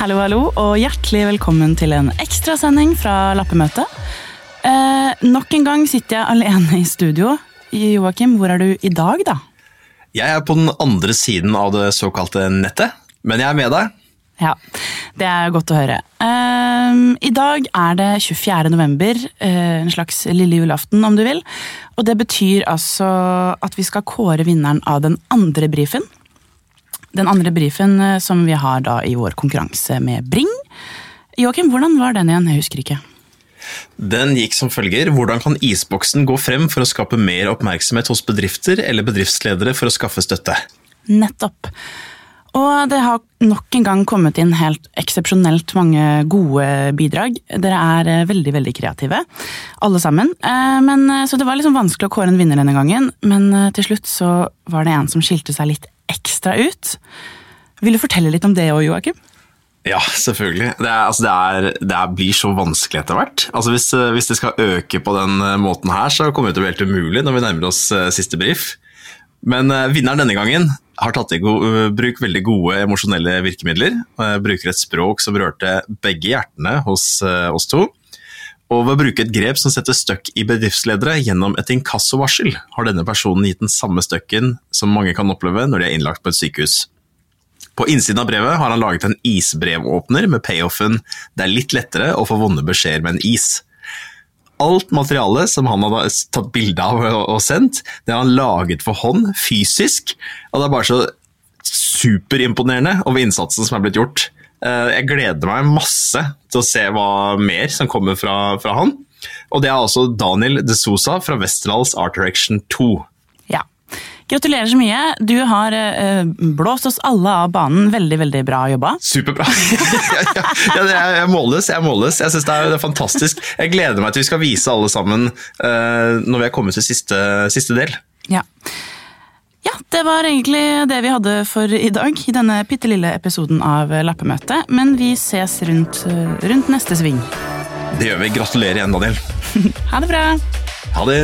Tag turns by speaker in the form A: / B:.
A: Hallo, hallo, og hjertelig velkommen til en ekstrasending fra Lappemøtet. Eh, nok en gang sitter jeg alene i studio. Joakim, hvor er du i dag, da?
B: Jeg er på den andre siden av det såkalte nettet, men jeg er med deg.
A: Ja, det er godt å høre. Eh, I dag er det 24. november, eh, en slags lille julaften om du vil. Og det betyr altså at vi skal kåre vinneren av den andre brifen. Den andre brifen eh, som vi har da i vår konkurranse med Bring. Joakim, hvordan var den igjen? Jeg husker ikke.
B: Den gikk som følger Hvordan kan isboksen gå frem for å skape mer oppmerksomhet hos bedrifter eller bedriftsledere for å skaffe støtte?
A: Nettopp. Og det har nok en gang kommet inn helt eksepsjonelt mange gode bidrag. Dere er eh, veldig veldig kreative, alle sammen. Eh, Men, så det var liksom vanskelig å kåre en vinner denne gangen, men til slutt så var det en som skilte seg litt ekstra ut. Vil du fortelle litt om det òg, Joakim?
B: Ja, selvfølgelig. Det, er, altså det, er, det blir så vanskelig etter hvert. Altså hvis, hvis, det skal øke på den måten her, så kommer det til å bli helt umulig når vi nærmer oss siste brief. Men vinneren denne gangen har tatt i bruk veldig gode emosjonelle virkemidler. Bruker et språk som rørte begge hjertene hos oss to. Og ved å bruke et grep som setter støkk i bedriftsledere gjennom et inkassovarsel, har denne personen gitt den samme støkken som mange kan oppleve når de er innlagt på et sykehus. På innsiden av brevet har han laget en isbrevåpner med payoffen 'Det er litt lettere å få vonde beskjeder med en is'. Alt materialet som han hadde tatt bilde av og sendt, det har han laget for hånd, fysisk. Og det er bare så superimponerende over innsatsen som er blitt gjort. Jeg gleder meg masse til å se hva mer som kommer fra, fra han. Og det er altså Daniel De Sosa fra Westerdals Art Direction 2.
A: Ja. Gratulerer så mye. Du har uh, blåst oss alle av banen. Veldig veldig bra jobba.
B: Superbra. ja, jeg måles. Jeg måles. Jeg syns det, er fantastisk. Jeg gleder meg til vi skal vise alle sammen uh, når vi er kommet til siste, siste del.
A: Ja, det var egentlig det vi hadde for i dag i denne bitte lille episoden av Lappemøtet. Men vi ses rundt, rundt neste sving.
B: Det gjør vi. Gratulerer igjen, Daniel.
A: ha det bra.
B: Ha det.